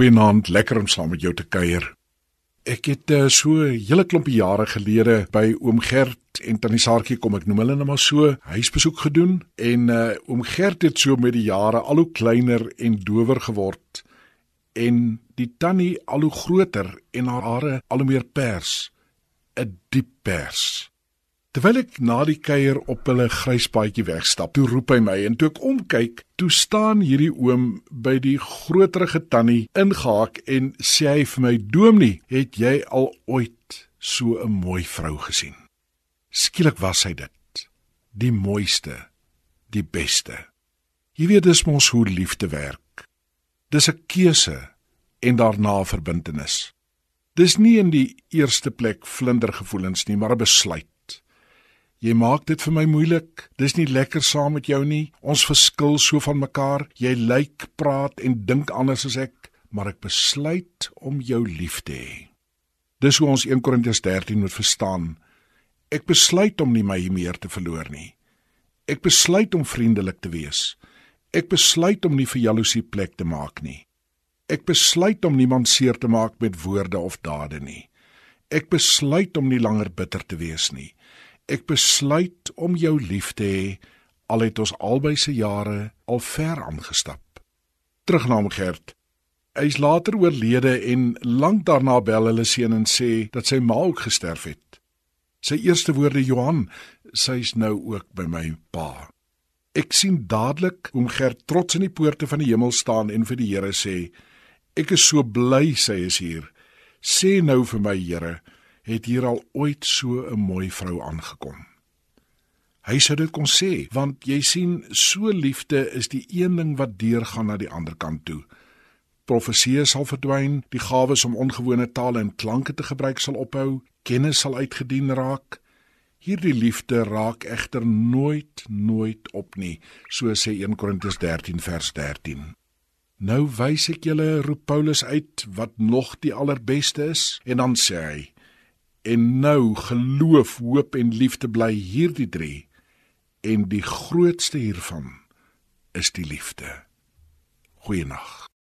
Goeienaand, lekker om saam met jou te kuier. Ek het uh, so 'n hele klompie jare gelede by oom Gert en tannie Saartjie kom ek noem hulle nou maar so huisbesoek gedoen en uh, oom Gert het so met die jare al hoe kleiner en dower geword en die tannie al hoe groter en haar hare al hoe meer pers, 'n diep pers. Terwyl ek na die kuier op hulle gryspaadjie wegstap, toe roep hy my en toe ek omkyk, toe staan hierdie oom by die groterige tannie ingehaak en sê hy vir my: "Dominee, het jy al ooit so 'n mooi vrou gesien?" Skielik was hy dit, die mooiste, die beste. Jy weet dis mos hoe liefde werk. Dis 'n keuse en daarna verbintenis. Dis nie in die eerste plek vlindergevoelens nie, maar 'n besluit. Jy maak dit vir my moeilik. Dis nie lekker saam met jou nie. Ons verskil so van mekaar. Jy lyk, praat en dink anders as ek, maar ek besluit om jou lief te hê. Dis hoe ons 1 Korintiërs 13 moet verstaan. Ek besluit om nie my meer te verloor nie. Ek besluit om vriendelik te wees. Ek besluit om nie vir jaloesie plek te maak nie. Ek besluit om niemand seer te maak met woorde of dade nie. Ek besluit om nie langer bitter te wees nie. Ek besluit om jou lief te hê al het ons albei se jare al ver aangestap. Terug na hom Gert. Hy is later oorlede en lank daarna bel hulle seun en sê dat sy ma ook gesterf het. Sy eerste woorde Johan, sy's nou ook by my pa. Ek sien dadelik hoe Gert trots in die poorte van die hemel staan en vir die Here sê: Ek is so bly sy is hier. Sê nou vir my Here, het hier al ooit so 'n mooi vrou aangekom. Hy sou dit kon sê, want jy sien, so liefde is die een ding wat deurgaan na die ander kant toe. Profeseë sal verdwyn, die gawes om ongewone tale en klanke te gebruik sal ophou, kennis sal uitgedien raak. Hierdie liefde raak egter nooit nooit op nie, so sê 1 Korintiërs 13 vers 13. Nou wys ek julle roep Paulus uit wat nog die allerbeste is en dan sê hy En nou geloof, hoop en liefde bly hierdie drie en die grootste hiervan is die liefde. Goeienaand.